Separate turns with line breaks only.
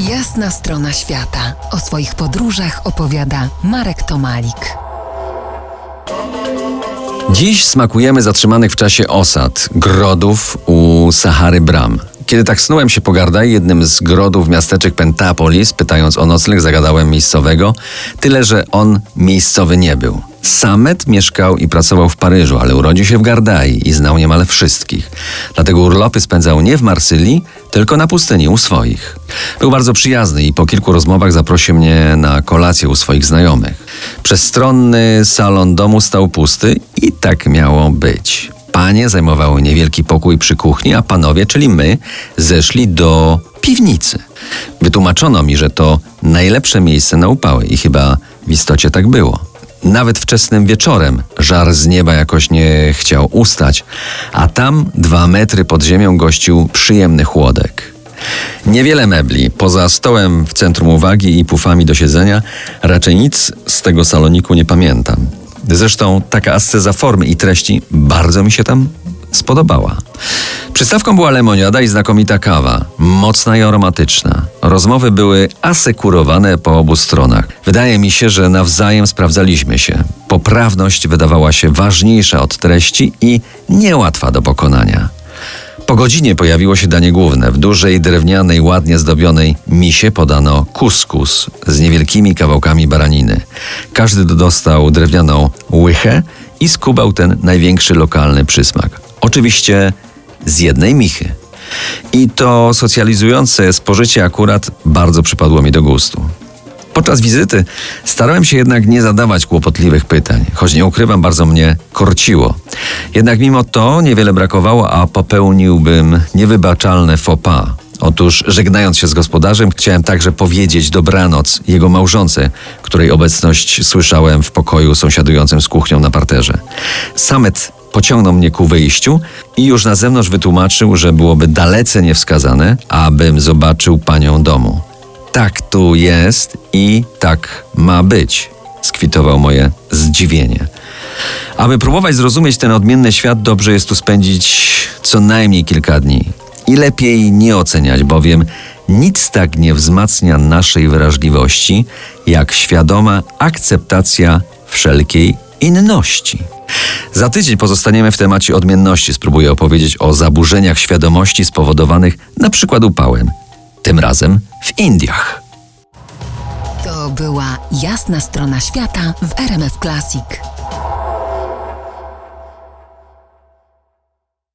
Jasna strona świata. O swoich podróżach opowiada Marek Tomalik.
Dziś smakujemy zatrzymanych w czasie osad, grodów u Sahary Bram. Kiedy tak snułem się po Gardai, jednym z grodów miasteczek Pentapolis, pytając o nocleg, zagadałem miejscowego, tyle że on miejscowy nie był. Samet mieszkał i pracował w Paryżu, ale urodził się w Gardai i znał niemal wszystkich. Dlatego urlopy spędzał nie w Marsylii, tylko na pustyni u swoich. Był bardzo przyjazny i po kilku rozmowach zaprosił mnie na kolację u swoich znajomych. Przestronny salon domu stał pusty i tak miało być. Panie zajmowały niewielki pokój przy kuchni, a panowie, czyli my, zeszli do piwnicy. Wytłumaczono mi, że to najlepsze miejsce na upały i chyba w istocie tak było. Nawet wczesnym wieczorem żar z nieba jakoś nie chciał ustać, a tam dwa metry pod ziemią gościł przyjemny chłodek. Niewiele mebli, poza stołem w centrum uwagi i pufami do siedzenia, raczej nic z tego saloniku nie pamiętam. Zresztą taka asceza formy i treści bardzo mi się tam spodobała. Przystawką była lemoniada i znakomita kawa, mocna i aromatyczna. Rozmowy były asekurowane po obu stronach. Wydaje mi się, że nawzajem sprawdzaliśmy się. Poprawność wydawała się ważniejsza od treści i niełatwa do pokonania. Po godzinie pojawiło się danie główne. W dużej, drewnianej, ładnie zdobionej misie podano kuskus z niewielkimi kawałkami baraniny. Każdy dostał drewnianą łychę i skubał ten największy lokalny przysmak. Oczywiście z jednej michy. I to socjalizujące spożycie akurat bardzo przypadło mi do gustu. Podczas wizyty starałem się jednak nie zadawać kłopotliwych pytań, choć nie ukrywam, bardzo mnie korciło. Jednak mimo to niewiele brakowało, a popełniłbym niewybaczalne faux pas. Otóż, żegnając się z gospodarzem, chciałem także powiedzieć dobranoc jego małżonce, której obecność słyszałem w pokoju sąsiadującym z kuchnią na parterze. Samet pociągnął mnie ku wyjściu i już na zewnątrz wytłumaczył, że byłoby dalece niewskazane, abym zobaczył panią domu. Tak tu jest i tak ma być, skwitował moje zdziwienie. Aby próbować zrozumieć ten odmienny świat, dobrze jest tu spędzić co najmniej kilka dni. I lepiej nie oceniać, bowiem nic tak nie wzmacnia naszej wrażliwości, jak świadoma akceptacja wszelkiej inności. Za tydzień pozostaniemy w temacie odmienności. Spróbuję opowiedzieć o zaburzeniach świadomości spowodowanych na przykład upałem. Tym razem w Indiach.
To była jasna strona świata w RMF Classic.